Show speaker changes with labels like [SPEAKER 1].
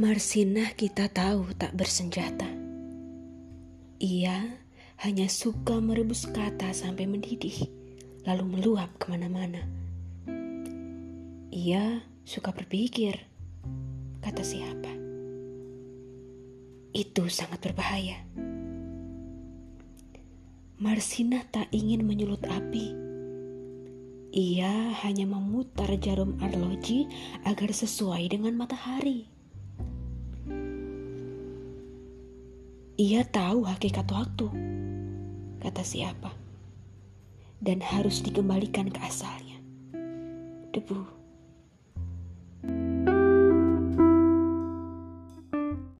[SPEAKER 1] Marsinah kita tahu tak bersenjata. Ia hanya suka merebus kata sampai mendidih, lalu meluap ke mana-mana. Ia suka berpikir, kata siapa. Itu sangat berbahaya. Marsinah tak ingin menyulut api. Ia hanya memutar jarum arloji agar sesuai dengan matahari. Ia tahu hakikat waktu, kata siapa, dan harus dikembalikan ke asalnya. Debu.